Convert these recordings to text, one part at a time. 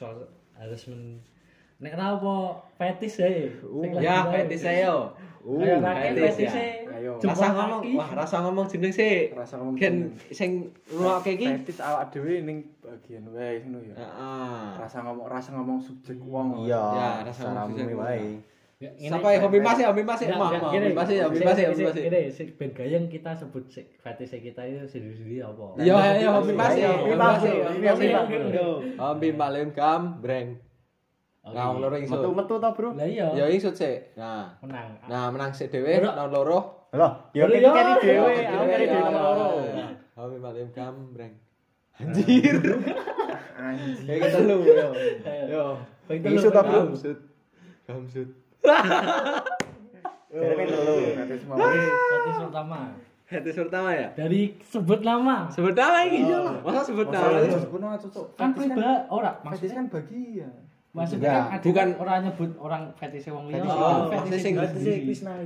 seksual harus men nek ra apa fetis ae. Sing lagi Ya, fetis. Kayak rake fetis fetis ya. e. Ayo. Rasa ngomong, wah rasa ngomong jeneng sih. Rasa ngomong Gen sing ngrungokke iki. Fetis awak dhewe ning bagian wae ngono ya. Heeh. Rasa ngomong rasa ngomong subjek wong. Iya, Ya, rasa ngomong bisa. wae. Ya. Sampai hobi masih, hobi masih, mau, nggak, mau, gini, hobi masih, hobi masih, hobi masih. Gini, sik, ben gayeng kita sebut sik fetish kita itu sendiri-sendiri apa? Iya, iya, hobi masih, Iya, hobi iya, masih, iya, hobi iya, masih. iya. Hobi malim kam breng. Oke. Ngawang loro ingsut. Metu-metu ta, Bro? Lah iya, Ya ingsut sik. Nah, menang. nah menang sik dhewe, non loro. Loh, ya iya. kari dhewe, Iya, aku iya, dhewe iya. nomor loro. Hobi malim kam breng. Anjir. Anjing. Kayak ketelu yo. Yo. Baik Isu ta, Bro? Gamsut. Gamsut. Kan. Fetis mau. Fetish pertama. Fetis pertama ya? Dari sebut nama. Sebut nama iki. Masa sebut nama? Masalah disebut nama cocok. Kan Fetis pribadi ora maksudnya kan bagian. maksudnya Ya, kan ada bukan- kan orang nyebut orang fetish wong liya. Oh. Krishna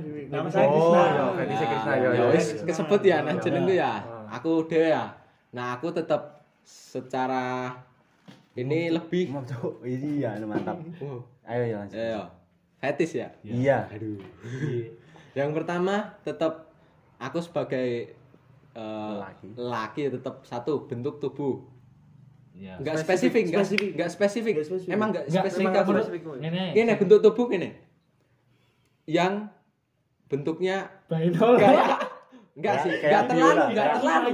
gitu. Nama Oh, saya Krishna. iya, Fetis Krishna ya. Ya wis ya. kesebut ya nah Ya. jenengku ya. Aku dhewe ya. Nah, aku tetap secara ini lebih iya mantap. uh, Ayo ya lanjut. ya, ya. fetis ya. Iya. Aduh. Yang pertama tetap aku sebagai eh, Lelaki. lelaki tetap satu bentuk tubuh. Iya. Enggak spesifik, enggak spesifik. enggak spesifik. Nggak spesifik. Emang enggak spesifik spesifik. Ngene. Ini bentuk tubuh ini. Yang bentuknya kayak enggak sih, enggak terlalu, enggak terlalu.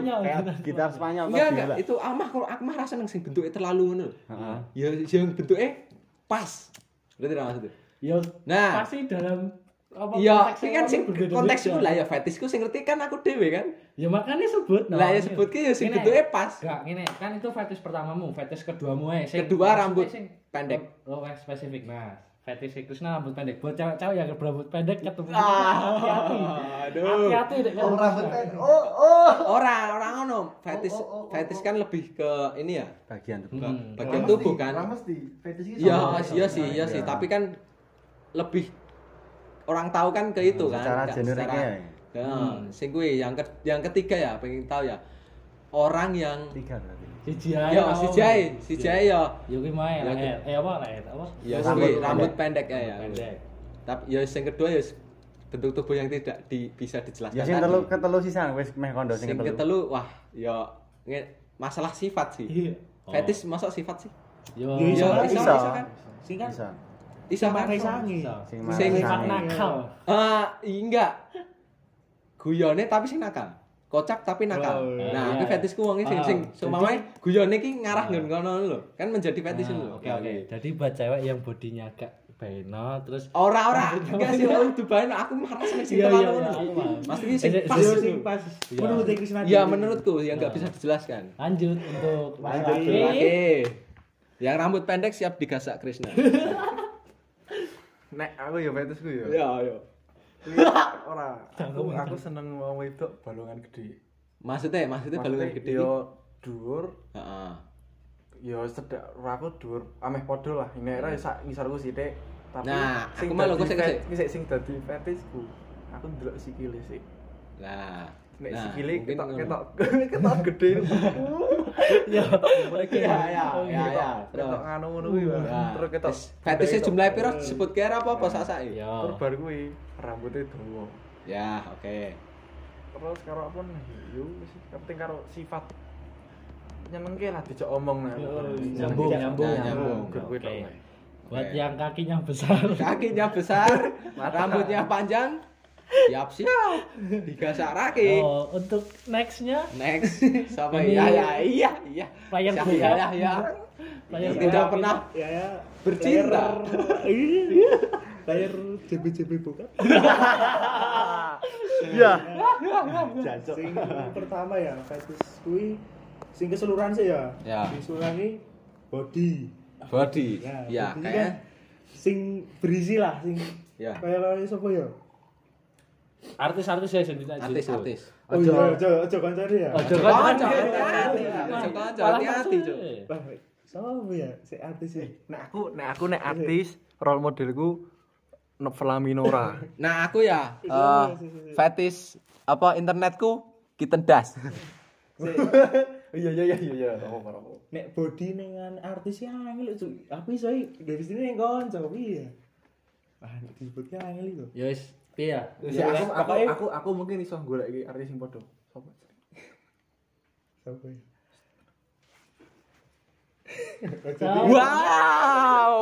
Gitar Spanyol Enggak, enggak. Itu amah kalau aku mah rasa sing bentuknya terlalu ngono. Heeh. Ya yang bentuknya pas. Berarti ra maksudnya. Ya Nah, pasti dalam apa Iya, konteksnya kan sing konteksku lah ya fetisku sing ngerti kan aku dhewe kan. Ya makanya sebut. Lah ya sebut ki ya sing bentuknya pas. Enggak, ngene, kan itu fetish pertamamu, fetish keduamu ae. Sing- Kedua, rambut sing- pendek. Oh, oh, spesifik. Nah, fetish Krishna rambut pendek. Buat cewek-cewek yang berambut pendek ketemu. Ah, hati-hati. aduh. Hati-hati. Oh, rambut pendek. Oh, oh. Ora, ora ngono. Fetis Oh, fetis kan lebih ke ini ya, Bagian Hmm. bagian Ora tubuh kan. ora mesti. Fetis iki Iya, iya sih, Iya. sih, tapi kan lebih orang tahu kan ke itu kan. Secara generiknya ya. Ya, sing kuwi yang ke- yang ketiga ya, pengen tahu ya. Orang yang Tiga berarti. Ae. ya oh. si Jai, si Jai ya. Ya kuwi mae Ya. Eh apa leher? Apa? Ya Rambut rambut, rambut pendek. pendek ya ya. Pendek. Tapi ya yang kedua ya bentuk tubuh yang tidak di, bisa dijelaskan. Ya sing tadi. telu ketelu sisa wis meh kondo sing Sing ketelu. ketelu wah ya nge- masalah sifat sih. Iya. Fetis masa sifat sih? Yo. Ya, Ya, Bisa, iso, bisa. iso kan? Sing kan Kan? pakai sangi. Bisa. Sing nakal. Ah, enggak. Guyone tapi sing nakal. Kocak tapi nakal. Oh, iya. nah, Iya. itu fetisku wong sing Ah, sing jadi- seumpama guyone iki ngarah Ah. nggon kono lho. Kan menjadi fetis lho. Oke oke. Jadi buat cewek yang bodinya agak beno terus Ora ora, enggak sih ora dubain aku marah sama sing Iya, terlalu. iya, ngono. Maksudnya sing Eh, pas. Sing pas. Menurut Krishna. Ya menurutku yang nggak Nah. bisa dijelaskan. lanjut untuk Lanjut. Oke. Yang rambut pendek siap digasak Krishna. Nek aku ya fetisku ya. Ya, ya. Kuwi Ora, aku aku seneng wong wedok balongan gede. Maksudnya, maksudnya balungan Maksudnya gede. Yo dhuwur, Heeh. yo sedak ora aku dhuwur ameh padha lah. Ini era sak ngisarku sithik. Tapi Nah, aku malah kok sing- sing sing dadi fetisku. Aku ndelok sikile sih. Nah, Nek nah, sikile ketok ketok ketok gede. Ya. Ya, ya, ya. Ketok nganu ngono kuwi. Nah, Terus ketok. ketok. jumlah piro disebut kira apa apa sak sak Ya. Terus bar kuwi rambutnya dawa. Ya, oke. Terus karo apa nih? Yo wis yang penting karo sifat nyenengke lah dijak omong nah. Nyambung, nyambung, Nah, nyambung. Buat yang kakinya besar. Kakinya besar, rambutnya panjang. Siap siap. Digasak raki. Oh, untuk nextnya Next. Sama Ini- ya ya iya iya. Player Siap, ya ya ya. Player tidak pernah Ya ya. bercinta. Iya. Layar JB-JB bukan. Iya. Jancuk. Sing pertama ya, fetish kuwi sing keseluruhan sih ya. Ya. Keseluruhan ini body. Body. Ya, Ya, body kayak kan sing berisi lah, sing ya. kayak kaya sapa ya? Artis-artis ya sing ditanya Artis-artis. Oh Ojo. iya, ojo ojo kancane ya. Ojo hati-hati. Ojo konco, hati-hati, sapa ya si artis ya? Nek aku nek aku nek artis role modelku Novela Minora. Nah, aku ya Iya, eh, fetish apa internetku kitten das. Iya iya iya iya iya. Nek body dengan artis yang angel itu. Aku iso dari sini ning kanca piye. Ah, nek disebutke angel itu. Ya wis, piye ya? Aku, aku, aku, aku mungkin iso golek iki artis sing padha. Sopo? Siapa ya? Wow.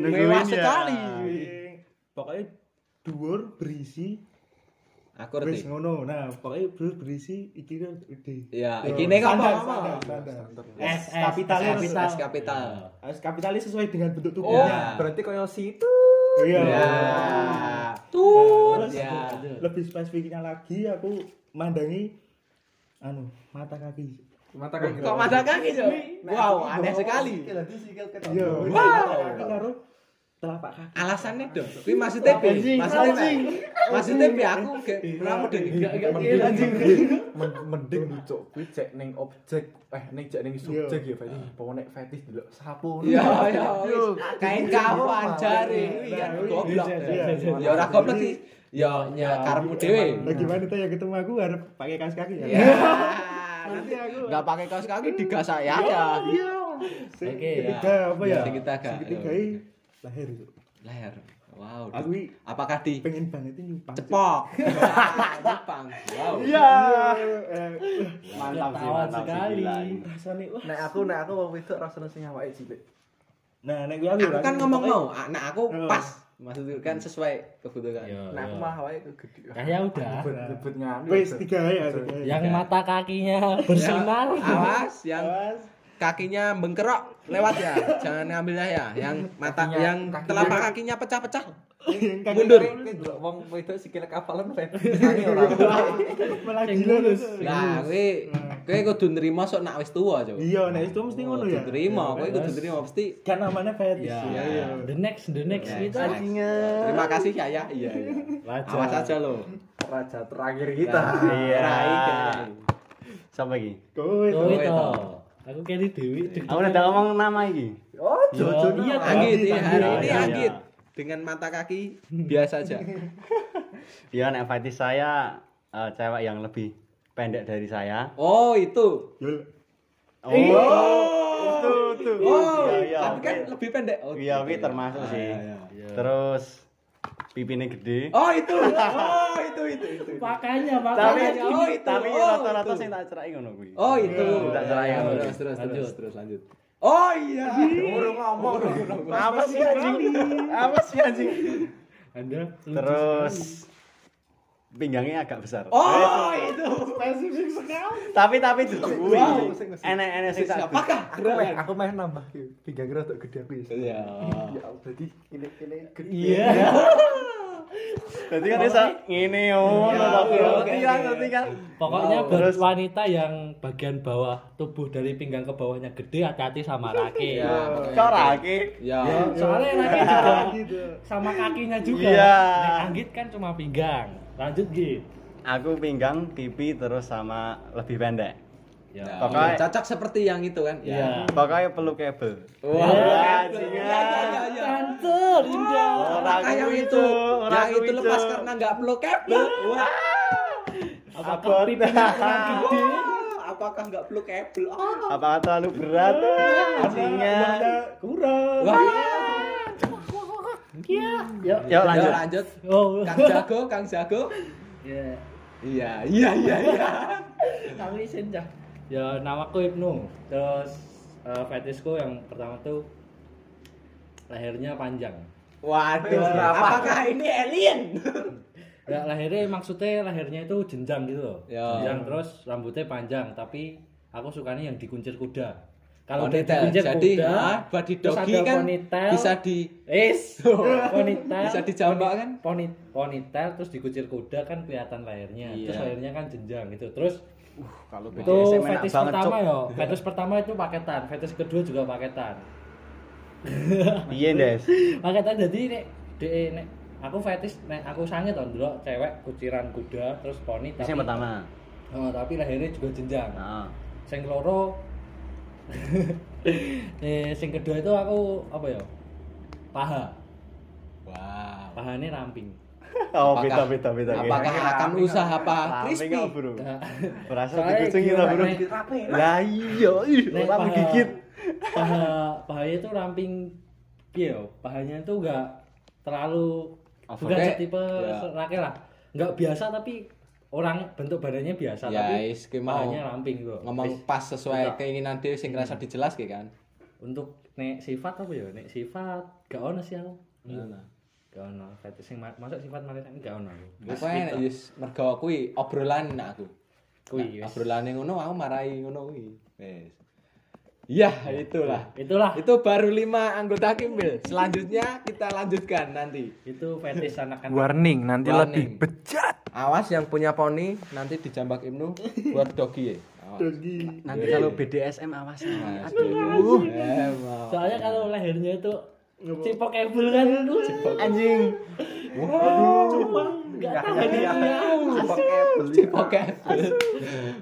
Mewah sekali. Pokoknya dhuwur berisi Aku wis ngerti. ngono. Nah, pokoknya dhuwur berisi iki kan gede. Ya, iki nek apa? S, S, kapital. S kapital. Harus kapitalis sesuai dengan bentuk Oh, tubuhnya. berarti koyo situ. Iya. Tut. terus Ya. lebih spesifiknya lagi aku mandangi anu mata kaki. Mata kaki. Kok mata kaki, Cok? Wow, aneh sekali. Iya, Wow. Telapak kaki. Alasannya dong. Kuwi maksudnya piye? Maksudnya? Maksudnya piye aku gak ramu deh enggak enggak Mending anjing. Mending cok kuwi cek ning objek eh ning cek ning subjek ya fetish pokoknya fetish dulu sapu Ya ya wis. Kain kuwi kan goblok. Iya, iya. Ya ora goblok sih. Ya ya karepmu dhewe. Bagi wanita yang ketemu aku harus pakai kaos kaki ya. Ya. Nanti aku enggak pakai kaos kaki digasak ya ya. Sing Oke, ketiga apa ya? Ketiga, ketiga lahir itu. Leher. Wow. Aku Apakah di pengen banget ini nyupang. cepok? Jepang. Wow. Iya. Mantap sih, mantap sekali. rasane wah. nek aku nek aku wong wedok rasane sing awake cilik Nah, nek aku Aku kan ngomong mau, anak aku Oh. pas. Maksudnya kan sesuai kebutuhan. Nek aku mah awake gede Nah, ya udah. nyebut nganu Wis tiga ya, ya. Yang mata kakinya bersinar. Awas yang Awas. Kakinya bengkerok lewat ya jangan ngambil ya yang mata Kakinya- yang kakinya- telapak kakinya pecah-pecah Mundur. wong wedok sikile kapalan Tangi ora Malah lurus. nah kowe kowe kudu nrimo sok nak wis tuwa coba Iya, nek itu mesti ngono ya. kudu nrimo kowe kudu nrimo mesti Kan namanya fetish. Ya, Iya, iya. the next, the next kita. next. terima kasih ya ya iya iya Raja. awas aja lo raja terakhir kita Iya. Rai, kayak. Siapa iki? Kowe Oh, kowe. itu. Aku kali Dewi. Aku udah ngomong nama iki. oh Yo, jojo iya, Anggit iya, hari Iya, ini iya. Anggit dengan mata kaki biasa aja Ya nek fetish saya eh, cewek yang lebih pendek dari saya. oh itu Yul. Oh, itu itu. oh Iya, iya, tapi kan lebih pendek oh Iya, gitu ya. termasuk Ah, sih. iya, iya. Terus pipinya gede. oh itu oh itu itu itu Makanya, tapi makanya. oh, itu. tapi Oh, rata-rata itu. sing tak cerai ngono kuwi. Oh itu. Tak cerai Ya, ngono. terus terus Lanjut. terus terus lanjut. Oh iya. urung ngomong Apa sih anjing? Apa sih anjing? Anda Terus. Pinggangnya agak besar. Oh itu. Spesifik sekali. Tapi tapi itu kuwi. Wow, sing- sing- Enek-enek sing tak Siapakah? aku meh nambah pinggang rada gede aku ya Iya. ya berarti ini ini gede Iya. Berarti kan bisa ngene yo. Iya, oke, oke, Iya, oke. ngerti kan? Pokoknya buat wanita yang bagian bawah tubuh dari pinggang ke bawahnya gede hati-hati sama kaki. Ya. Kok raki? Ya. Soalnya laki juga sama kakinya juga. Iya. Nek Anggit kan cuma pinggang. Lanjut Git. Aku pinggang, pipi terus sama lebih pendek. Ya. Ya, Pokoknya- cocok seperti yang itu kan? Iya. Pokoknya perlu kabel. Wah, Ya, iya. Cantur, indah. Orang yang aku itu, yang aku itu lepas karena nggak perlu kabel. Wah, Apakah pipinya gede? apakah nggak perlu kabel? Ah. Apakah terlalu berat? Uangnya kurang. Wah, Iya. Yuk. Yuk lanjut. Lanjut. Oh. Kang Jago, Kang Jago. Iya. Iya, iya, iya, iya. Kami isin dah. Ya namaku Ibnu. Terus eh, fetishku yang pertama tuh lehernya panjang. Waduh, Berapa? apakah ini alien? Ya lahirnya maksudnya lahirnya itu jenjang gitu loh. Ya. Jenjang terus rambutnya panjang tapi aku sukanya yang dikuncir kuda. Kalau dikuncir Jadi, kuda, ah, body terus doggy kan ponytail, bisa di Is, ponytail. Bisa dijambak kan? Poni, ponytail terus dikuncir kuda kan kelihatan lahirnya. Terus Iya. lahirnya kan jenjang gitu. Terus Kalau itu fetish pertama ya. Fetish pertama itu paketan, fetish kedua juga paketan. Iya, Des. Paketan jadi nek de nek aku fetish nek aku sange to ndelok cewek kuciran kuda terus poni tapi yang pertama. Oh, tapi lahirnya juga jenjang. Nah, Sing loro eh sing kedua itu aku apa ya? Paha. Wow. Pahane ramping. Oh, Apakah- beda beda beda. Apakah akan usaha apa crispy? Bro. Berasa Soalnya dikucing kita gimana, bro. Lah iya, orang paha- gigit. paha pahanya itu ramping piye yo pahanya itu enggak terlalu Over. bukan setipe Ya. lah enggak biasa tapi orang bentuk badannya biasa Ya, tapi pahanya ramping kok Ngomong pas sesuai Enggak. keinginan dia sing rasa dijelas kan. untuk nek sifat apa ya nek sifat gak ono sih aku Ngono. gak ono fetish sing ma- masuk sifat malah gak ono Pokoknya gitu. wis mergo kuwi obrolan aku. Kuwi, Nah, wis. obrolane ngono aku marai ngono kuwi. Wis. Ya, itulah. itulah Itu baru lima anggota Kimbil. Selanjutnya kita lanjutkan nanti. itu fetish anak-anak Warning, nanti Warning. lebih bejat. Awas yang punya poni nanti dijambak Ibnu buat dogi ya. Awas. Nanti kalau BDSM awas. Nah, Aduh. Soalnya kalau lehernya itu cipokable kan itu Anjing. nggak tahan dia Oke.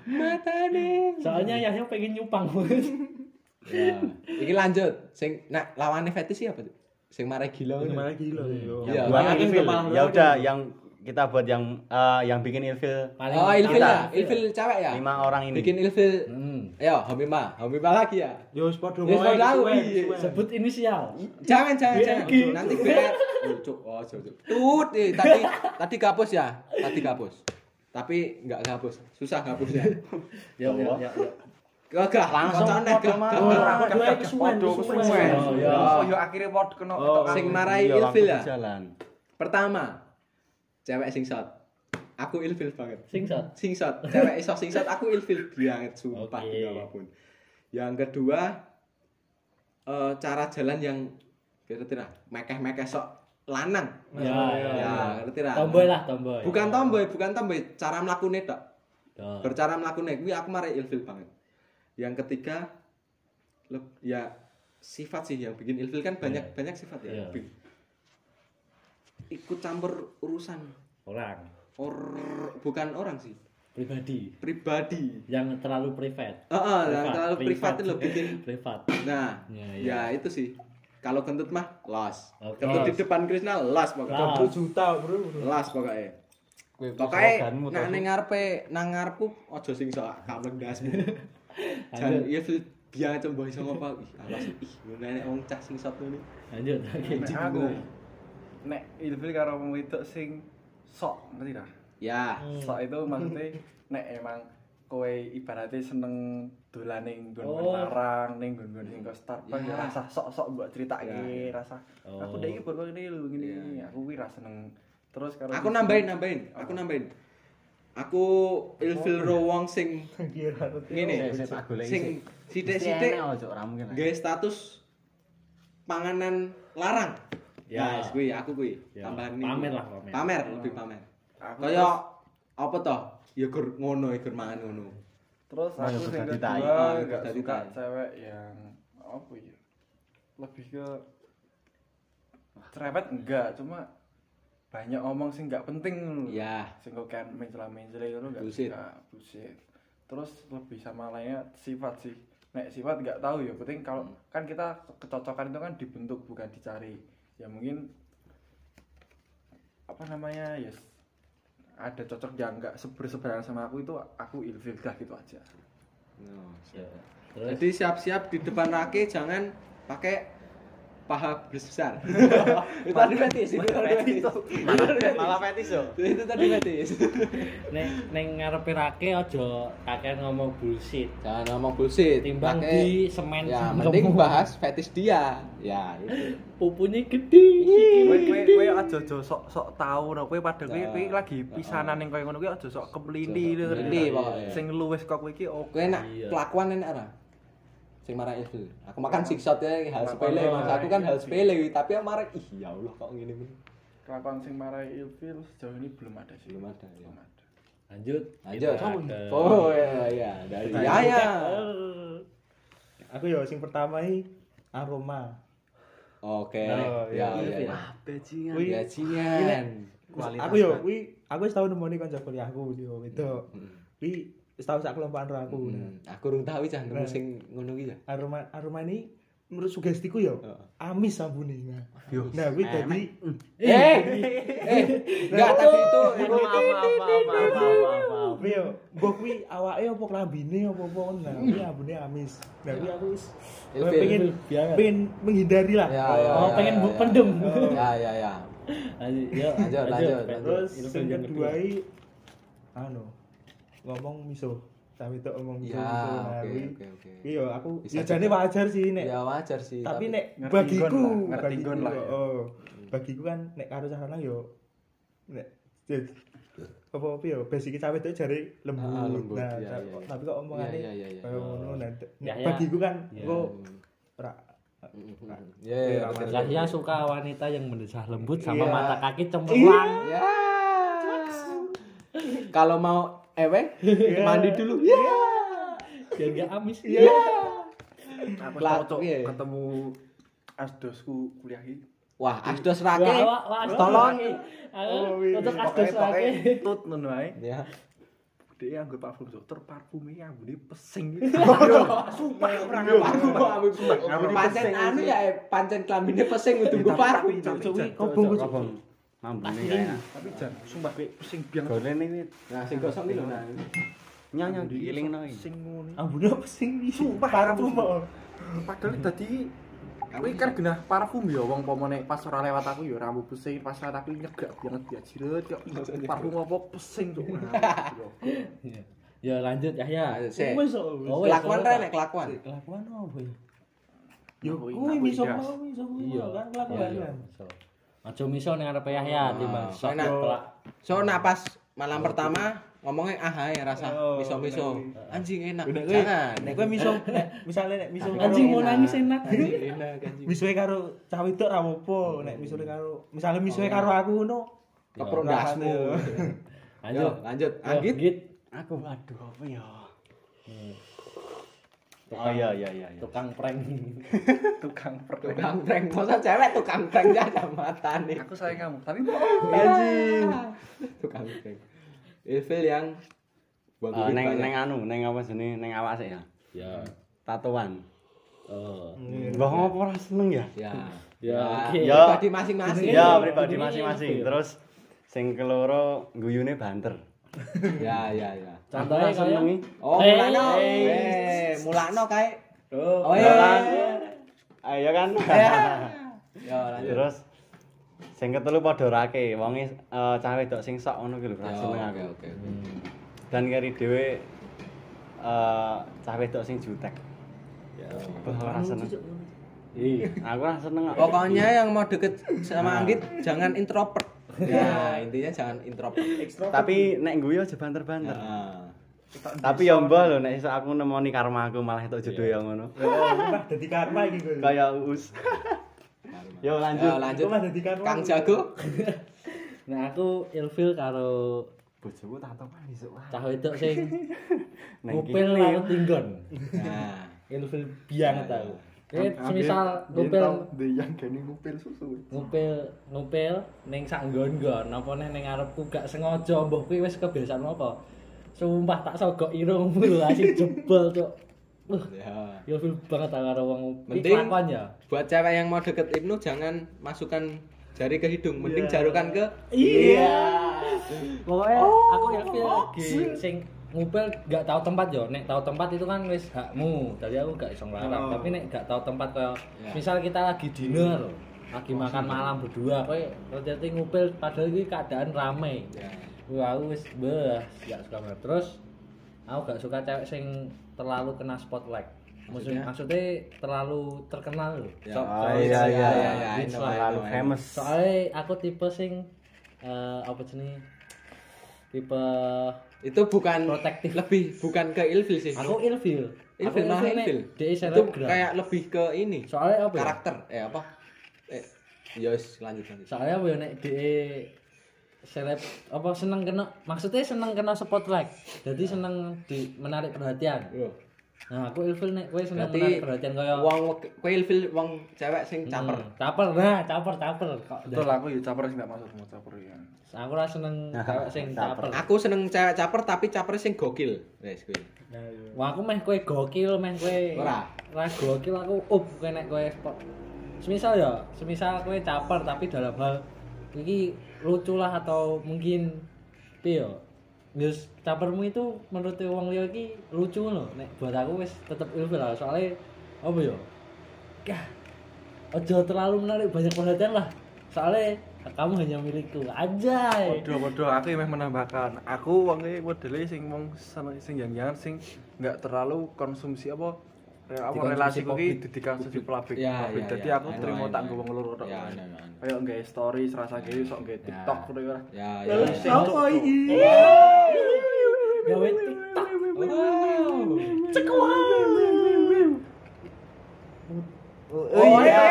Mata nih. soalnya Yahya pengen nyupang Ya. Iki lanjut. Sing nak lawannya fetish apa tuh? Sing marai gila. ngono. Malah gila. Iya, Ya udah yang kita buat yang eh, yang bikin ilfil Paling Oh, ilfil kita- ya. Ilfil cewek ya. lima orang ini. Bikin ilfil. Hmm. Ayo, Homima. Homima lagi ya. Yo padha Ya, wae, tahu, suwen, iya. suwen. sebut inisial Jangan, jangan, jangan. Nanti biar oh, cuk, oh, cuk, cuk. Tut, eh, tadi tadi gabus ya. Tadi gabus. Tapi enggak gabus. Susah gabusnya. ya ya ya ya. Gagah, Langsung. Oh, Ora, padha kesuwen. Oh, ya. Oh, yo akhirnya pot kena Oh. Sing marai Iya, ilfil ya. Jalan. Pertama, cewek sing shot. Aku ilfil banget. sing shot Sing shot. Cewek iso sing shot aku ilfil banget sumpah demi apa pun. Yang kedua eh, cara jalan yang kira-kira mekeh-mekeh sok lanang. ya ya, Ya, ngerti ra? tomboy lah tomboy Bukan tomboy, bukan tomboy, cara mlakune tok. Ya. Bercara mlakune kuwi aku mari ilfil banget. Yang ketiga ya sifat sih yang bikin ilfil kan banyak Iya. banyak sifat ya. Bi- Ikut campur urusan orang or bukan orang sih, pribadi pribadi. yang terlalu privat Heeh, yang terlalu privat itu lo bikin. privat Nah, Ya, ya, ya. itu sih. Kalau kentut mah los. Oke. Kentut di depan Krishna los pokoknya. 20 juta, Bro. Los pokoknya. Pokoknya nak toh. ning ngarepe nang ngarepku aja sing sok kamen dasmu. Jan iya fil biar coba iso ngopo. Ih, alas ih ngono nek wong cah sing satu nih. lanjut Nek aku nek ilfil karo wong wedok sing sok ngerti ta? Ya. Sok itu maksudnya nek emang kowe ibaratnya seneng dolane nggon Oh. larang ning nggon-nggon sing kok Starbucks Ya. ya rasa sok-sok mbok critake Ya. rasa Oh. aku ndek iki baru ngene lho ngene Ya. aku kuwi ra seneng terus karo Aku nambahin nambahin, aku nambahin. Aku ilfil ro wong sing ngene. Sing sithik-sithik gawe status panganan larang. Ya. Ya, yes, kuwi aku kuwi. Ya, Tambahan pamer lah, pamer. Pamer, lebih pamer. Aku Kaya apa toh? Ya gur ngono, ya gur mangan ngono. terus Oh, ya, aku sing kedua Oh, enggak suka cewek yang apa ya lebih ke cerewet enggak cuma banyak omong sih nggak penting. Ya. sing kok kan mencela-mencela itu nggak Bullshit. terus lebih sama lainnya sifat sih nek sifat nggak tahu ya penting kalau Hmm. kan kita kecocokan itu kan dibentuk bukan dicari ya mungkin apa namanya ya ada cocok yang nggak berseberangan sama aku itu aku ilfil dah gitu aja Ya. terus Jadi siap-siap di depan rake jangan pakai paha besar. itu tadi fetis, itu tadi fetis. Malah fetis yo. Itu tadi fetis. nek neng ngarepe rake aja kakek ngomong bullshit Jangan ngomong bullshit. timbang Pakai- di semen Ya, mending bahas fetis dia. Ya, itu. pupunya gede kowe kowe kowe aja aja sok sok tahu no kowe pada kowe kowe Nah, lagi pisanan ning koyo ngono kowe aja sok keplili keplili pokoknya. sing luwes kok kowe iki oke Kowe nak Iya. kelakuan enak ora? Sing marah itu. Aku makan six shot ya hal sepele, marah Mas. Aku kan hal ilfil. sepele tapi yang marah ih ya Allah kok ngene men. kelakuan sing marai ilfil sejauh ini belum ada sih Belum ada, ya. belum ada lanjut Lanjut. Oh ya ya dari Dari- Yaya. Aku yo sing pertama iki aroma. Oke. Oh, Ya iya. ya ya. Bajingan. Kuwi- Bajingan. Kualitas Aku yo kan. kuwi aku wis tau nemoni kanca kuliahku yo wedok. Kuwi wis tau sak kelompokan karo aku. Hmm, Aku urung tahu cah nemu Nah. sing ngono ki ya. Aroma aroma ini menurut sugestiku ya amis sabune nah. Yo, Nah, kuwi emek. dadi Eh, eh, enggak tadi itu Maaf, maaf, maaf, maaf, maaf, maaf, maaf. Kuwi yo, mbok kuwi awake apa klambine apa nah kuwi ambune amis. Nah kuwi aku wis pengen pengen menghindari lah. Ya, Oh, ya, pengen ya, ya. pendem. Ya, ya, ya. Lanjut, Lanjut, lanjut. Terus yang kedua anu ngomong miso. Tapi itu ngomong miso. Ya, miso. Oke, oke, oke. yo aku Bisa ya jane wajar sih nek. Ya wajar sih. Tapi nek bagiku, bagiku gon lah ya. oh. Bagiku kan nek karo cah lanang yo nek ya, apa apa yo basic cawe itu jare lembut. Ah, lembut, Nah, iya, iya, iya. tapi kok omongane Iya, iya, iya, kaya iya. ngono nah. Ya, nek ya. Bagiku kan Ya. kok ora Ya, ya. Zahia suka wanita yang mendesah lembut sama Iya. mata kaki cemerlang. Ya. Kalau mau ewe, Iya. mandi dulu. Ya. Biar gak amis. Ya. Aku cocok iya. ketemu asdosku kuliah iki. Wah, asdos rake. wah, wah, Tolong. Aku Oh, iya. untuk asdos lagi. pokoknya tut ngono ae. Ya. Dia nganggo parfum dokter, parfumnya ambune pesing. Sumpah ora parfum kok ambek Ambune Pancen anu ya, eh, pancen klambine pesing kudu nggo parfum. Kobong. Kobong. Mambune kayak. Tapi jan sumpah kayak pesing biang. Golen ini Nah, sing gosok iki lho. nah. nyanyi diilingno iki. Sing ngono. Ambune apa sing iki? Sumpah, parfum kok. Padahal tadi Kuwi kan genah parfum ya wong pomone pas ora lewat aku ya rambut pesing pas lewat aku nyegak banget ya jiret kok parfum apa pesing tuh. Ya lanjut Yahya. Ayo, sik. Wis kok. Oh, Kelakuan nek kelakuan. Kelakuan apa ya? Yo Kuwi kuwi gas. mau miso kuwi kan kelakuan. Aja miso ning arep Yahya timbang sok enak. kelak. So, nah pas malam pertama ngomongnya ah ae rasa Oh, miso-miso. Anjing enak. Kowe Jangan. nek kowe miso nek misale nek miso Anjing mau nangis enak. Anjing enak anjing. misuhe karo cah wedok ra apa nek misuhe karo misale misuhe karo aku ngono Keprok Ya, dasmu. rasane. Lanjut. Lanjut. Anggit. Git. Aku waduh apa ya? Oh iya iya iya. Tukang prank. Tukang pertama. Tukang prank. Masa cewek tukang prank ya ada mata nih. Aku sayang kamu, tapi Anjing. Tukang prank. Ilfil yang Eh, duit neng banyak. neng anu neng apa jenenge neng awak sih ya. Ya. Tatoan. Oh. Mbah ngopo ora seneng ya? Ya. Ya, oke. Ya. Pribadi masing-masing. Ya pribadi masing-masing. Terus sing keloro guyune banter. Ya, ya, ya. Contohnya senengi. Oh, mulakno. eh. Eh, mulakno kae. Oh. Oh, Ya kan? iya. Ayo kan. Ya, lanjut. Terus sing ketelu padha rake, wonge eh, cah wedok sing sok ngono ki lho, ra seneng oke, aku. oke. Dan kari dhewe eh cah wedok sing jutek. Ya. Ora seneng. Ih. Aku ora seneng kok. Pokoknya yang mau deket sama Anggit jangan introvert. Ya, intinya jangan introvert. Tapi nek guyu aja banter-banter. Nah. Tapi ya mbah lho nek iso aku nemoni karma aku malah itu jodoh yang ngono. Yo mah dadi karma iki kowe. Kayak us. Yo lanjut. Ya, lanjut. Mah dadi karma. Kang Jago. Nah, aku ilfil karo Bojoku kan isuk wae. cah wedok sing kene. laut tinggon. Nah. Ilfil biang tau. Eh, semisal ngupil Dia yang gini ngupil susu. ngupil ngupil ning sak nggon-nggon apa neh ning ngarepku gak sengaja mbah kuwi wis kebiasaan apa. Sumpah tak sogok irungmu lho asik jebol cuk. Uh, Ya. ilfil banget tak karo wong kelakuan ya. Buat cewek yang mau deket Ibnu jangan masukkan jari ke hidung, mending Iya. jarukan ke Iya. Pokoknya aku ilfil lagi sing ngupil gak tahu tempat yo nek tahu tempat itu kan wis hakmu jadi aku gak iso nglarang Oh. tapi nek gak tahu tempat kayak Ya. misal kita lagi dinner lagi makan malam berdua kowe roti ngupil padahal iki keadaan rame Ya. Wah, aku wis beh gak suka banget. Terus aku gak suka cewek sing terlalu kena spotlight. Maksudnya, maksudnya terlalu terkenal loh. Ya. So- Oh, so- iya, iya, iya, iya, Terlalu famous. Soalnya aku tipe sing eh, apa jenis tipe Itu bukan Protektif. lebih bukan ke ilfil sih. aku ilfil. ilfil nek ilfil. dia Itu kayak lebih ke ini. soalnya apa ya? Karakter. Eh apa? Eh, yos lanjut lanjut. Soalnya apa ya nek dia seleb apa seneng kena maksudnya seneng kena spotlight. Jadi seneng di menarik perhatian. Yo. Nah, aku ilfil nek kowe seneng Berarti menarik perhatian kaya Wong kowe ilfil wong cewek sing caper. Hmm, caper. Nah, caper caper kok. Betul aku ya caper sih enggak masuk mau caper ya. Aku ora seneng cewek sing caper. Aku seneng cewek caper tapi caper sing gokil. Wes kuwi. Wah, aku meh kowe gokil, meh kowe. Ora. ragu gokil aku up kowe nek kowe sport. Semisal ya, semisal kowe caper tapi dalam hal iki lucu lah atau mungkin piye Wis capermu itu menurut wong liya iki lucu loh. Nek buat aku wis tetep ilfil lah soalnya apa ya? Kah. Ojo terlalu menarik banyak perhatian lah. Soalnya kamu hanya milikku aja. Podo-podo aku yang menambahkan. Aku wonge modele sing seneng sing jangan sing enggak terlalu konsumsi apa apa relasi kuwi. Ya, publik. ya, Dadi ya. aku Anu, terima anu, tak loro tok. Ya, anu, anu. Kayak nggak story serasa kayak sok nggak TikTok ngono ya. Ya, ya. Ya. apa iki? Gawe TikTok. Oh iya.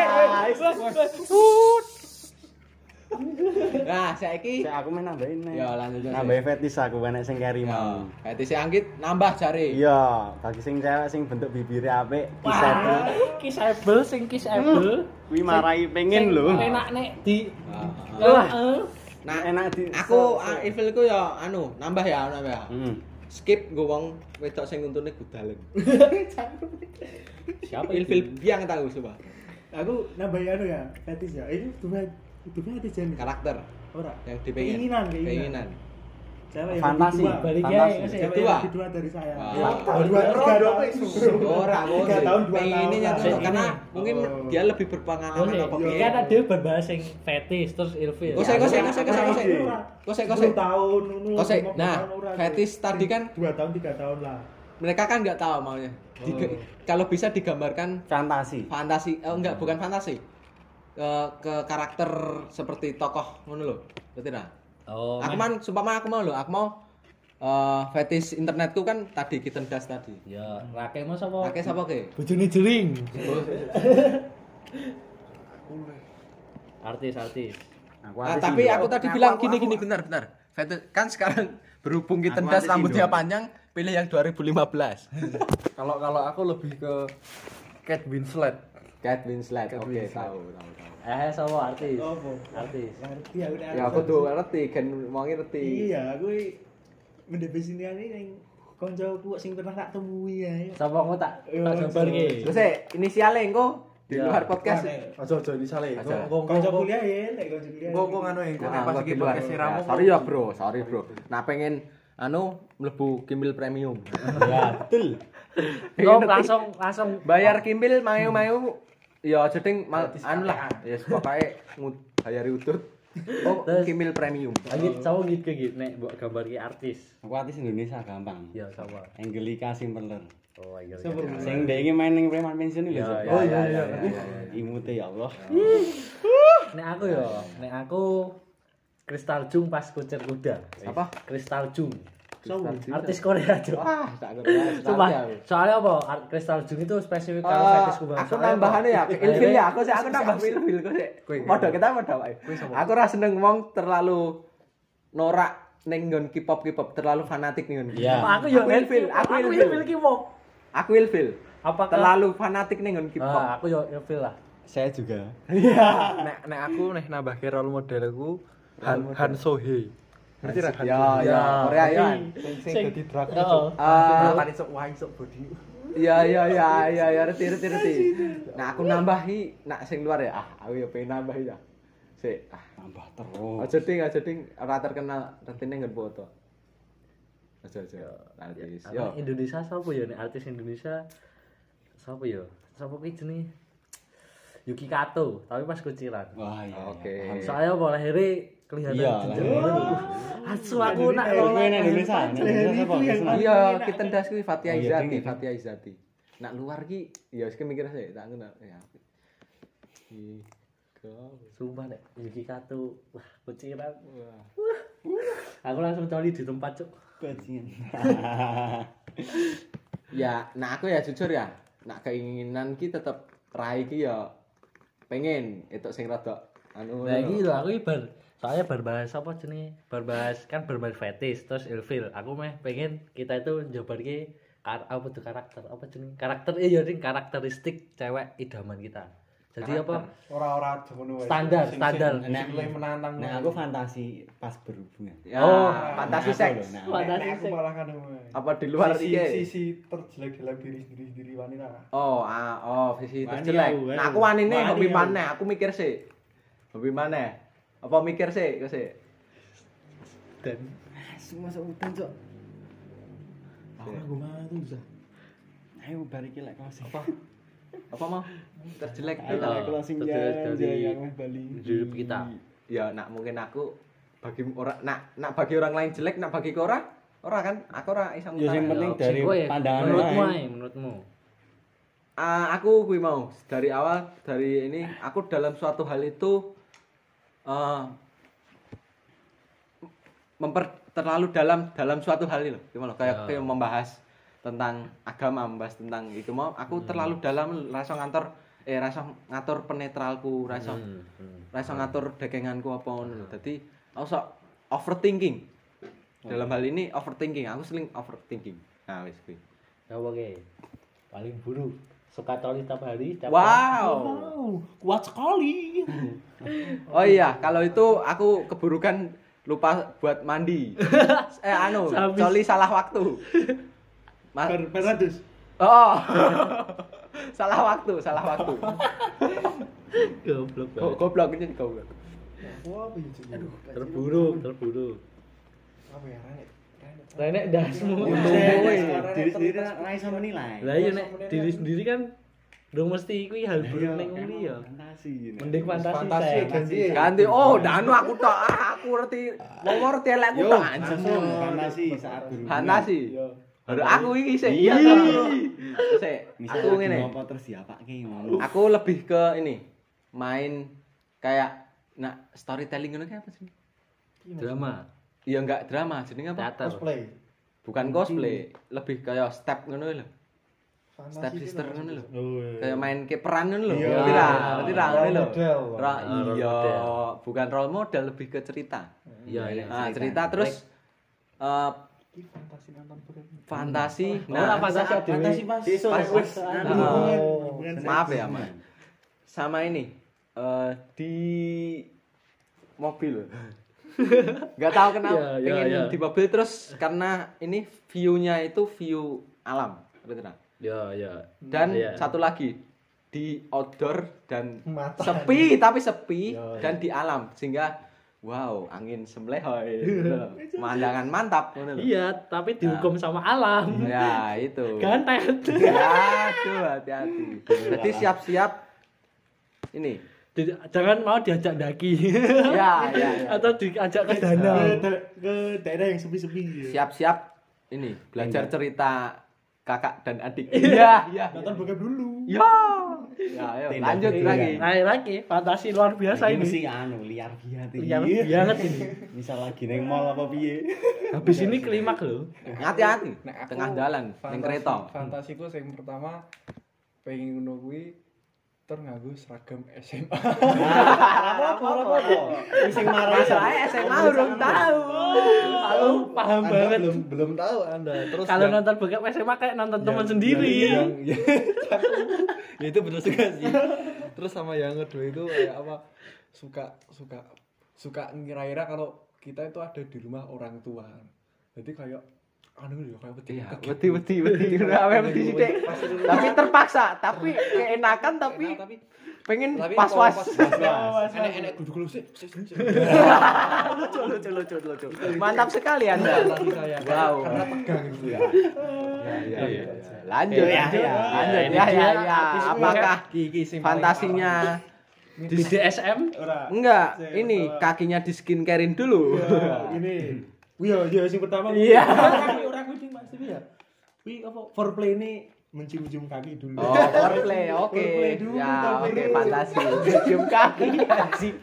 Nah, saiki Sik aku main nambahin nih. Ya, lanjut. Nambahin fetis aku enek sing carry ya, mau. fetish angkit nambah jare. Iya, bagi sing cewek sing bentuk bibire apik, kisable. Kisable sing kisable. Kuwi marai pengen lho. Enak nek di Ah, ah. Wah. Nah, Enak di aku ah, Evilku ya anu, nambah ya, nambah ya. Hmm. Skip gue wong wedok sing untune gudalen. Siapa Ilfil biang tahu coba. Aku nambahin anu ya, fetis ya. Ini dua itu fetis jan. Karakter Ora. yang dipengen. Keinginan, keinginan. Cewek yang Fantasi. kedua. Balik Fantasi. ya, Cewek Kedua. yang kedua dari saya. Ya, Dua, tiga tahun. Ora, ora. Tiga tahun, dua tahun. ini karena mungkin Oh. dia lebih berpengalaman apa Iya. piye. kan ada berbahas sing fetish terus ilfil. Kosek, kosek, kosek, kosek, kosek. Ora. Kosek, 10 kosek. tahun, nunu, Kosek. 15 Nah, tahun, ora. fetis tadi kan dua tahun, tiga tahun lah. mereka kan nggak tahu maunya. Diga- Kalau bisa digambarkan Fantasi. fantasi, eh, enggak bukan fantasi. Ke, ke karakter seperti tokoh ngono lho. Berarti nah. Oh, aku man sumpama aku mau lho, aku mau eh fetish internetku kan tadi kitten das tadi. Ya, rake mas apa? Akeh sapa ke? Bojone jering. Artis artis. Aku Ah, artis tapi Indo. aku tadi Aku- bilang aku- gini aku- gini bentar bentar. Fetish kan sekarang berhubung kitten Aku das rambutnya Indo. panjang, pilih yang 2015. Kalau kalau aku lebih ke Kate Winslet. Kate Winslet. Kate Oke, Winslet. tahu, tahu, tahu. Eh, sama artis. Apa? Artis. Ngerti aku nek Ya aku tuh ngerti, kan mau ngerti. Iya, aku mendefinisikan ini yang koncoku sing pernah tak temui ya. Sapa aku tak Iya, tak jabar ki. Terus eh, inisialnya engko di luar podcast. Sale. Ojo. Kok Konco kuliah ya, nek konco kuliah. Engko Nah, nek pas engko iki podcast siramu. Sorry ya, Bro. Sorry, Bro. Nah, pengen anu mlebu Kimbil Premium. Ya, betul. Kok langsung langsung Bayar Kimbil mayu-mayu ya aja ding mal- anu lah. Ya pokoke bayari utut. Oh, Terus- Kimbil Premium. Lagi sama gitu ke gitu nek mbok gambar ki artis. Aku artis Indonesia gampang. Ya, sama. Angelika Simperler. Oh, iya. Iya. Sing dhek iki main ning preman pensiun lho. Ya, Sob. ya, Oh, ya, iya, ya, iya. ya, ya. Imute ya Allah. Nek aku ya, nek aku Kristal Jung pas kucer kuda. Apa? Kristal Jung. Sopo? Artis Korea, Cuk. Wah, tak ngerti. Sumpah, soalnya apa? Art Kristal Jung itu spesifik kalau Eh, fetishku banget. aku tambahannya ya, apa? ke ilfil ya. Aku sih aku nambah ilfil kok sih. Padha kita padha wae. Aku ora seneng wong terlalu norak ning nggon K-pop K-pop terlalu fanatik ning nggon. Iya. K-pop. Aku yo ilfil, aku ilfil. K-pop. Aku ilfil. Apakah Terlalu fanatik ning nggon K-pop. Ah, aku yo ilfil lah. Saya juga. Nek nek aku nek nambah role modelku Han Han Sohee. Ngerti ra Ya, ya, Korea ya. Sing dadi drag. Heeh. Ah, Tadi sok wae sok body. iya iya iya iya iya ngerti ngerti ngerti. Nah, aku nambahi nak sing luar ya. Ah, aku ya pengen nambahi ya. Sik, ah, Tambah terus. aja ding aja ding ora terkenal rentine nggon foto. Aja aja. Artis. Yo. Indonesia siapa ya nek artis Indonesia? Siapa ya? Siapa ki jenenge? Yuki Kato, tapi pas kuciran. Wah, iya. Oke. iya, paham. Soalnya apa lahirnya kelihatan Iya, ngono. Asu aku nak lola. Indonesia, Islam? Iya, kita ndas kuwi Fatia Oh, Izati, Fatia Izati. Nak luar ki ya wis mikir sih, tak kenal. Ya. Ika. Sumpah nek Yuki Kato, wah kuciran. Wah. Aku langsung coli di tempat cuk. Bajingan. Ya, nah aku ya jujur ya, nak keinginan ki tetep rai ki ya pengen itu sing rada anu. Iki lho aku iki bar soalnya bar bahas apa jenenge? Bar bahas kan bar bahas fetish terus ilfil. Aku meh pengen kita itu njobarke kar apa tuh karakter apa jenenge? Karakter iya ding karakteristik cewek idaman kita. Jadi apa? Wae. Standar, Sing- standar. sing- luwih menantang. Nah, aku fantasi pas berhubungan. Ya, Oh, fantasi Nah, seks. nah, Fantasi aku seks. malah kan. Apa di luar sisi, iki? sisi terjelek dalam diri sendiri sendiri wanita. Oh, ah, oh, Wani terjelek. aku, Nah, aku. wanine Wani hobi aku. maneh, aku mikir sih. Hobi maneh. Apa mikir sih, kok sih? Dan Semua seutan, Cok. aku ragu mana tuh bisa. Ayo balik lek closing. Apa? Apa mau? Terjelek. Ah, closing terjelek dari yang hidup kita. Ya, nak mungkin aku bagi orang nak nak bagi orang lain jelek, nak bagi ke ora, ora kan? Aku ora iso Ya sing ngutarain. penting Ya, dari kowe, pandangan menurutmu ae, menurutmu. Ah, aku kui mau dari awal dari ini aku dalam suatu hal itu eh memper terlalu dalam dalam suatu hal itu gimana kayak Ya. kayak membahas tentang agama membahas tentang itu mau aku terlalu dalam rasa ngantor eh rasa ngatur penetralku rasa Hmm, hmm. rasa ngatur daganganku apa ngono lho. Dadi aku sok overthinking. Dalam hal ini overthinking, aku sering overthinking. Nah, wis kuwi. Ya oke. Paling buruk. Suka toli tiap hari. tiap Wow. Wow, kuat sekali. Oh iya, kalau itu aku keburukan lupa buat mandi. eh anu, coli salah waktu. Ma- Per peratus. oh. salah waktu, salah waktu. Goblok Go- banget. Goblok ini goblok. Wah, Terburuk, terburuk. apa ya, Renek. Renek dasmu. Diri sendiri ra iso menilai. Lah iya nek diri sendiri kan Dong mesti kuwi hal buruk ning ngene ya. Fantasi. Mending fantasi Fantasi ganti. Ganti oh, danu aku tok. Ah, Aku ngerti. Wong ngerti elek aku Yo, tok anjing. fantasi saat. Fantasi. Aduh, aku iki sih. Iya, toh. Sik, aku ngene. ngopo terus diapake ngono. Aku lebih ke ini. Main kayak nah storytelling ngono kayak apa sih? Drama, Iya enggak drama, jenenge apa? teater. Cosplay. Bukan cosplay, lebih kayak step ngono lho. Step itu sister apa ngono lho. Oh, iya. Kayak main ke peran ngono lho. Iya. Ngerti ra? Ngerti ra ngono lho. model. Ra Ah, role iya, model. bukan role model lebih ke cerita. Iya, iya. Nah, cerita terus eh fantasi nonton bokep. fantasi. Oh, lah, fantasi dewe. Fantasi pas. Pas- Ah. hubungan Maaf ya, Mas. sama ini eh di mobil nggak tahu kenapa Iya, iya, pengen iya. di mobil terus karena ini view-nya itu view alam nggak? Ya, ya. dan Iya. satu lagi di outdoor dan Mata. sepi tapi sepi Iya, iya. dan di alam sehingga wow angin semlehoy pemandangan mantap. Iya, tapi dihukum sama alam. ya itu Gantet. aduh hati-hati jadi siap-siap ini Jangan mau diajak daki. ya ya, ya. Atau diajak ke Ke, danau. da- ke daerah yang sepi-sepi. ya. siap-siap ini belajar cerita kakak dan adik. Iya, iya. Nonton bokep dulu. Ya. Ya, ayo Tindak lanjut pidana. lagi. Nah, lagi fantasi luar biasa Ini ini. mesti anu liar biat iki. Liar banget ini. Misal lagi neng mall apa piye. Habis ini klimak loh. Hati-hati. Tengah ning fantasi- kereta. Fantasiku sing pertama pengen ngono ter nganggo seragam SMA. Apa-apa. Sing marah Masalahnya SMA belum tahu. Aku paham Anda banget. belum belum tahu Anda. Terus Kalau nonton bokep SMA kayak nonton teman sendiri. yang, yang, ya itu benar juga sih. Terus sama yang kedua itu kayak apa? Suka suka suka ngira-ngira kalau kita itu ada di rumah orang tua. Jadi kayak anu ya kayak wedi. Iya, wedi wedi wedi ora sithik. Tapi terpaksa, tapi keenakan tapi pengen pas-pas. Enak-enak duduk dulu sih. Lucu lucu lucu lucu. Mantap sekali Anda. Wow. Karena tegang gitu ya. Ya, ya, ya. Lanjut, Ya, lanjut, ya, lanjut. Ya, ya, ya. artis Apakah fantasinya BDSM Ora. enggak? Ini kakinya di skincarein dulu. Ya, ini. Iya, iya sing pertama. Iya. Ora kuwi pasti ya. Kuwi apa? Foreplay ini mencium-cium kaki dulu. Oh, foreplay, oke. Foreplay dulu, Ya, oke, fantasi. Cium kaki, asik.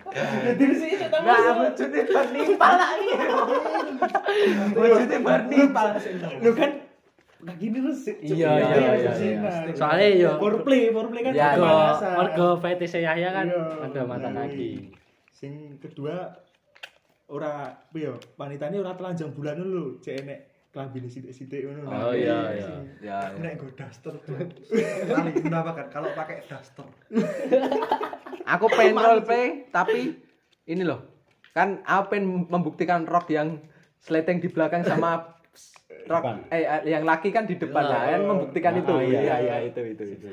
Nah, wujudnya bernimpal lagi. Wujudnya bernimpal. Lu kan kaki ini resik. Iya, iya, iya, iya. Soalnya yo foreplay, foreplay kan Iya, Warga, pemanasan. warga fetish Yahya kan Iya. ada mata kaki. Sing kedua ora piye wanitane ora telanjang bulan lho, cek enek kelambine sithik-sithik ngono. Oh, iya, iya. Ya, Aku ya. nek nggo daster. Kali mendapatkan kalau pakai daster. Aku pengen role play tapi ini loh. Kan aku pengen membuktikan rock yang sleting di belakang sama rock eh yang laki kan di depan Ya. nah, kan membuktikan itu. Ah, iya, Iya, iya. iya, itu itu itu.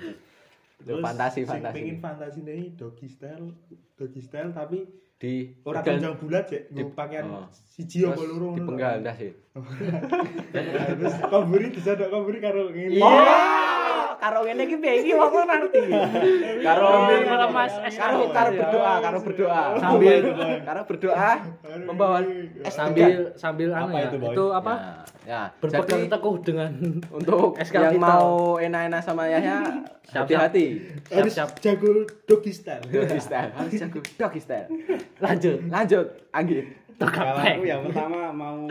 Itu fantasi fantasi. pengen fantasi ini doggy style, doggy style tapi Di ora dan- telanjang bulat sih, di- pakaian oh. siji apa terus loro ngono. dipenggal dah sih. Terus komburi disadok komburi karo ngene. karo ngene iki piye? Iki wong ngerti. Karo melemas es karo krim. karo berdoa, karo berdoa. Sambil. Karo berdoa membawa es sambil sambil anu Apa ya? itu, apa? Ya, berpegang jadi teguh dengan untuk Es yang mau enak-enak sama Yahya hati-hati. Harus jago doggy style. Doggy style, harus jago doggy style. lanjut. Lanjut, Anggit. Kalau aku yang pertama mau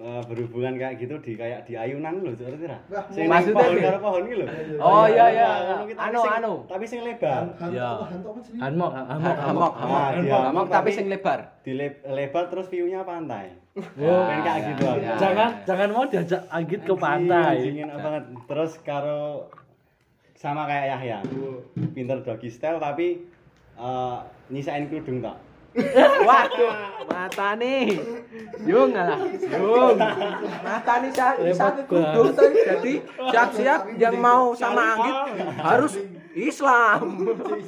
eh, berhubungan kayak gitu di kayak di ayunan lho, ngerti ra? Wah, Sing maksudnya pohon karo pohon iki lho. Oh, iya, iya. ki, tapi Anu, anu. Tapi sing lebar. Ya. Hantok apa sih? hamok hamok Hamok, hamok. Ah, Hamok tapi sing lebar. Di le- lebar terus view-nya pantai. Wow. Pengen kayak gitu jangan jangan mau diajak Anggit ke pantai enak banget. Terus karo sama kayak Yahya. Pinter doggy style tapi eh, nyisain kerudung tok. Waduh, mata nih. Yung ngalah. Yung. Mata nih sa satu kudung tuh. Jadi siap-siap yang mau sama Anggit harus Islam. Udah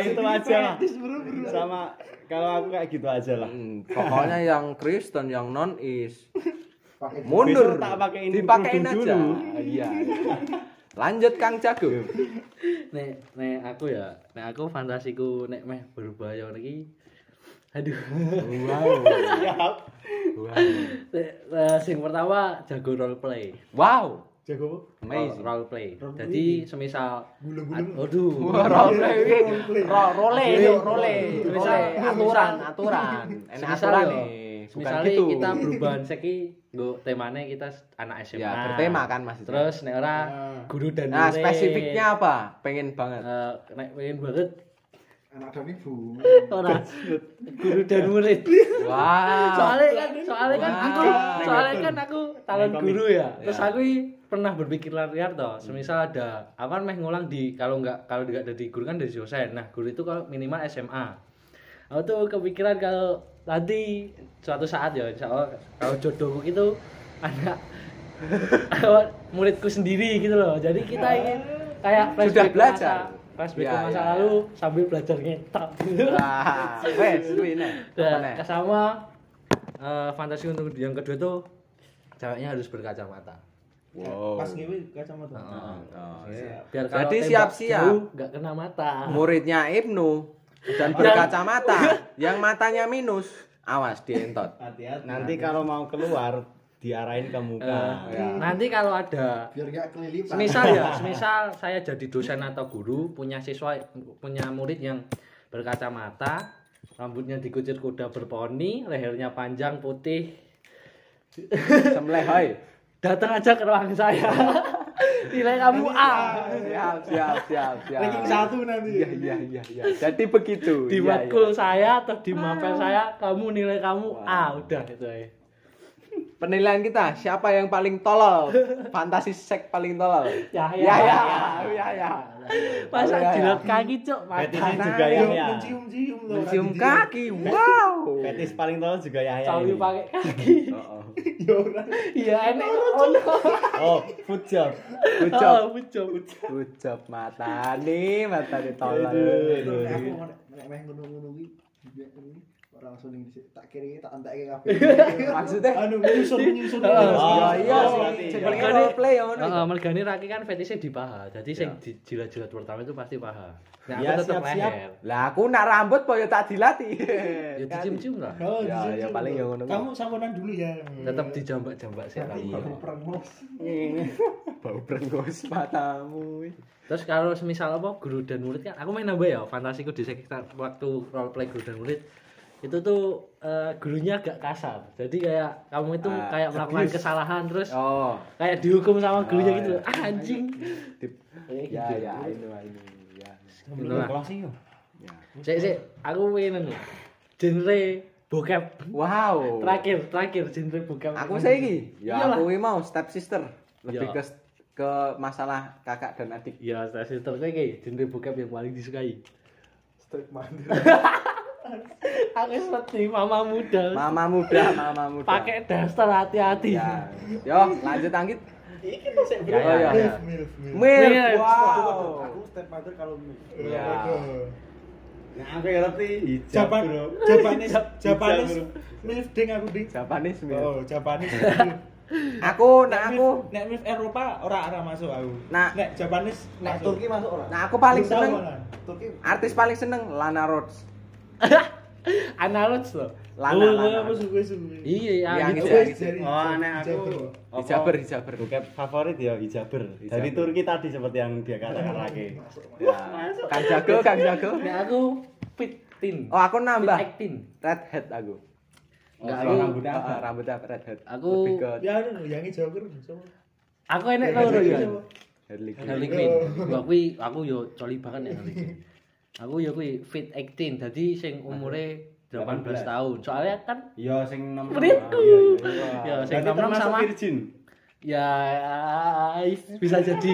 itu aja lah. Sama kalau aku kayak gitu aja lah. Hmm, pokoknya yang Kristen, yang non is Pakai mundur. Tak Dipakein aja. Iya. Lanjut Kang Jago. nek nek aku ya nek aku fantasiku nek meh berbahaya lagi aduh Wow. Ya. Wow. Nek, eh, sing pertama jago role play Wow. jago Amazing. role play Role play. jadi semisal aduh role play. Role Role, role, Misal- role, aturan, aturan. Enak Semisal aturan nih. Misalnya gitu. kita perubahan seki nggo temane kita anak SMA. Ya, bertema kan maksudnya. Terus nek ora Ah. guru dan Nah, spesifiknya apa? Pengen banget. Eh, nek pengen banget Anak dan ibu. ora guru dan murid. Wow. soalnya kan soalnya kan Wah. aku soalnya kan aku talent guru ya terus Ya. aku i pernah berpikir liar toh semisal ada aku kan meh ngulang di kalau nggak kalau nggak dari guru kan dari dosen nah guru itu kalau minimal SMA aku tuh kepikiran kalau nanti suatu saat ya insya Allah kalau jodohku itu anak muridku sendiri gitu loh jadi kita ingin kayak flashback ke belajar? masa- flashback Ya, masa ya, lalu sambil belajar ngetak Wah, wes, kuwi nih. Apa Dan nih? kesama eh, fantasi untuk yang kedua tuh ceweknya harus berkacamata. Wow. Pas ngewe kacamata. Heeh. Oh, Iya. Biar kalau Jadi siap-siap. jauh, nggak kena mata. Muridnya Ibnu dan berkacamata, yang matanya minus, awas dientot. Hati-hati. Nanti kalau mau keluar diarahin ke muka. Eh, Ya. Nanti kalau ada biar gak kelilipan. semisal ya, semisal saya jadi dosen atau guru punya siswa punya murid yang berkacamata, rambutnya dikucir kuda berponi, lehernya panjang putih, Semlehoi. datang aja ke ruang saya. Nilai kamu A. Siap, siap, siap, siap. Ranking satu nanti. Iya, iya, iya, iya. Jadi begitu. di matkul iya. saya atau di mapel saya kamu nilai kamu A udah itu aja Penilaian kita, siapa yang paling tolol? Fantasi sek paling tolol. ya Ya, ya, ya, ya. masa Ya, ya. jilat kaki cok Fetisnya mata juga ya ya. mencium-cium loh. Mencium kaki, wow. Fetis paling tolol juga ya ya. ini. pakai kaki Oh, oh. Ya iya enak oh Oh, food job. Good job. oh bucok Good job mata nih, mata nih tolol. Aduh, Nek aku nek nek meh ngono-ngono ki biar ini orang langsung ning tak kiri tak antake kabeh. Maksudnya? anu menyusun menyusun. Oh, Ya iya sih, iya. jenenge role play ya ngono. Heeh, mergane raki kan fetishnya di paha. Jadi sing Ya. di jilat-jilat pertama itu pasti paha. Nah, Ya, aku tetap siap-siap. leher. Lah aku nak rambut po ya tak dilatih. Ya dicium-cium lah. Oh, Ya, ya, paling ya ngono. Kamu samponan dulu ya. Tetap dijambak-jambak sih rambut. baru perang bos. Bau brengos matamu. Terus kalau semisal apa guru dan murid kan aku main nambah ya fantasiku di sekitar waktu role play guru dan murid itu tuh eh, gurunya agak kasar. Jadi kayak kamu itu Ah, kayak melakukan abuse. kesalahan terus Oh, kayak dihukum sama gurunya Oh, gitu. iya. Ah, anjing. Tip. Kayak ya gitu. ya ini ini ya. Gitu lah. Kelas iyo. Ya. Sik sik aku pengen nih. Genre bokep. Wow. Terakhir, terakhir genre bokep. Aku saiki, ya Iyalah. aku ini mau step sister. Lebih Ya. ke ke masalah kakak dan adik. Ya, saya sister iki genre bokep yang paling disukai. Strike mandir. Aku seperti mama muda. Mama muda, mama muda. Pakai daster hati-hati. Ya. Yo, lanjut Anggit. Iki tuh sik Ya, ya, ya. Milf. Wow. Aku step mother kalau milf. Ya. Nah, aku ngerti hijab, Japan, Bro. Japanis, bro. milf ding aku ding. Japanis milf. Oh, Japanis. Aku, Nek nah aku, nek milf Eropa ora ora masuk aku. Nah. nek Japanis Nek. Turki masuk orang. nah aku paling seneng. Turki artis paling seneng Lana Rhodes. Analog loh. Lana, Oh, Lana. aku suka suka. Iya, ya. Yang gitu. itu. Oh, aneh aku. apa, Hijaber, hijaber. Bokep favorit ya hijaber. Dari Turki tadi seperti yang dia katakan lagi. Ya. Kang Jago, Kang Jago. Nek aku fit tin. Oh, aku nambah Fit acting. red hat aku. Enggak, Oh, aku rambutnya Ah, rambutnya red hat. Aku- lebih ke Ya anu yang sama. Aku enek loro ya. Harley Quinn. Harley Quinn. Kuwi aku yo coli banget nek Harley Quinn. Aku yo kuwi fit acting. Dadi sing umure 18 tahun. Soalnya kan Iya, sing nom. Iya. Ya, sing termasuk sama- virgin. ya bisa jadi.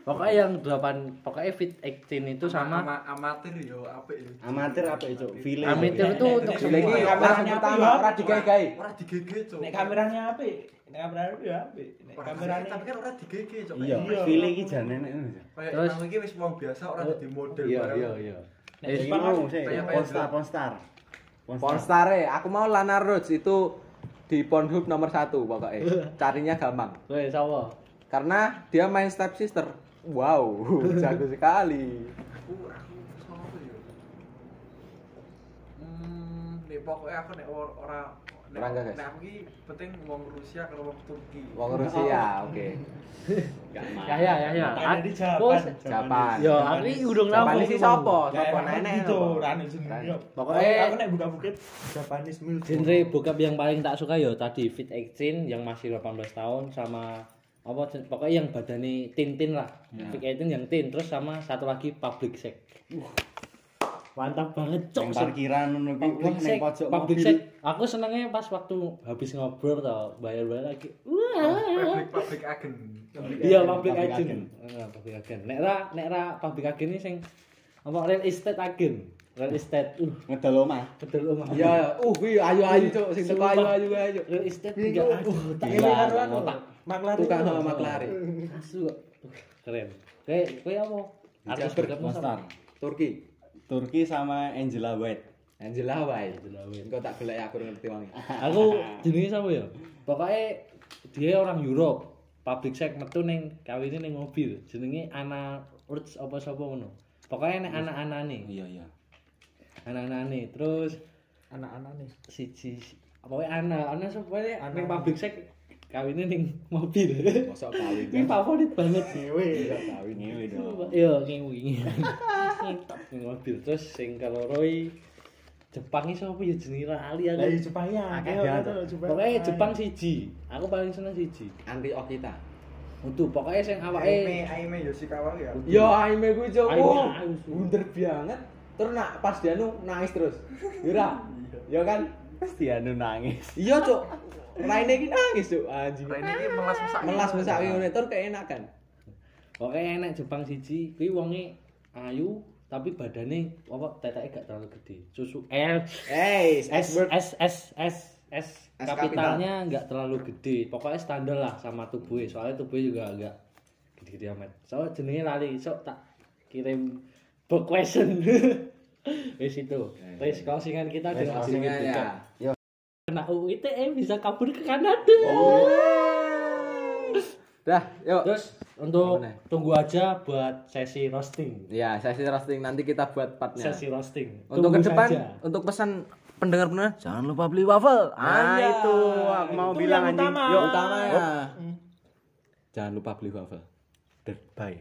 Pokoknya yang 8 pokoknya fit acting itu sama Ama- amatir yo apik. Amatir apa itu? File. amatir itu untuk Lagi semua. langsung pertama ora digai-gai. Ora digege, Cuk. Nek kameranya apik, nek kameranya ya apik. Nek Ora kameranya tapi kan ora digege, Cuk. Iya, Iya. file iki jane nek Terus- iki wis wong biasa ora dadi model Iya, iya, iya. Nek Eh, Jepang mau kayak Ponstar, kayak- Ponstar. Pornstar aku mau Lana Rhodes itu di Pornhub nomor satu pokoknya. Carinya gampang. Kowe sapa? Karena dia main step sister. Wow, jago sekali. Yo. Hmm, nek pokoke aku nek or- enggak, guys. nek aku penting wong Rusia karo wong Turki. Wong Rusia, oke. Gak mau. Ya ya ya ya. Makanya di Japan. Japan. Yo, aku iki udung Japan nampung ini iki, sopo? Bang. Ya, Sopo emang nenek apa? rane jenenge. Pokoknya- aku nek buka-buka Japanis milf. Genre bokep yang paling tak suka yo tadi Fit Action yang masih 18 tahun sama apa pokoknya yang badannya tin-tin lah. Fit Action yang tin terus sama satu lagi Public Sex. Mantap banget cok. Yang parkiran ngono ki, wah ning pojok Public mobil. Aku senengnya pas waktu habis ngobrol tau bayar-bayar lagi. Wah. Public public agent. Iya public agent. public agent. Nek ra nek ra public agent ini sing apa real estate agent. Real estate. Uh, Ngedol omah. betul omah. Iya, uh, kuwi ayu-ayu cuk, sing teko Sumpah. ayu-ayu ayu. Real estate Cuk. aduh tak Ini karo ngotak. Maklari. Tukang maklari. asu. Uh, Keren. Kayak kayak apa? Artis Ponstar. Turki. Turki sama Angela White. Angela wae. Angela White. Engko tak golek aku ngerti wangi. Aku jenenge sapa ya? Pokoknya dia orang Europe. Public sex metu ning kawine ning mobil. Jenenge Ana Urts apa sapa ngono. Pokoknya nek anak-anane. Iya, iya. Anak-anane. Terus Anak-anak nih. siji pokoknya ana ana supaya Ana. ning public sex kawine ning mobil Mosok kawin. ini favorit banget Dewe. Kawin Ngewe dong. iya ngewi ngetok ning mobil terus sing kaloro i Jepang iki sapa ya jenenge lali Lah aku iya Jepang ya. Ayo, Jepang. siji aku paling seneng siji Anti Okita. untuk pokoknya sing Aime awake Aime Yoshikawa ya. Yo aime kuwi cuk. Aime, aime. Bunder banget. Terus nak pas dia nu nangis terus. Yura. Ya kan? Pasti anu nangis. Iya cuk. Raine iki nangis cuk. Anjing. Raine iki melas mesak. Melas mesak ngene terus keenakan. pokoknya enek Jepang siji kuwi wonge ayu tapi badannya apa teteke gak terlalu gede. Susu L. Eh, S S S S S kapitalnya nggak terlalu gede. Pokoknya standar lah sama tubuhnya soalnya tubuhnya juga agak gede-gede amat. Soalnya jenenge lali sok tak kirim book question. Wis itu. Wis closingan kita Wes dengan closingan Abdul ya. Kena UITM bisa kabur ke Kanada Dah, yuk. terus untuk Gimana? tunggu aja buat sesi roasting Ya, sesi roasting nanti kita buat partnya. sesi roasting Untuk Tunggu ke depan, saja. untuk pesan pendengar-pendengar, jangan lupa beli waffle. Nah, Anjay. itu aku mau Itu bilang yang anjing. utama. Yuk, Utama ya. Jangan lupa beli waffle. Bye.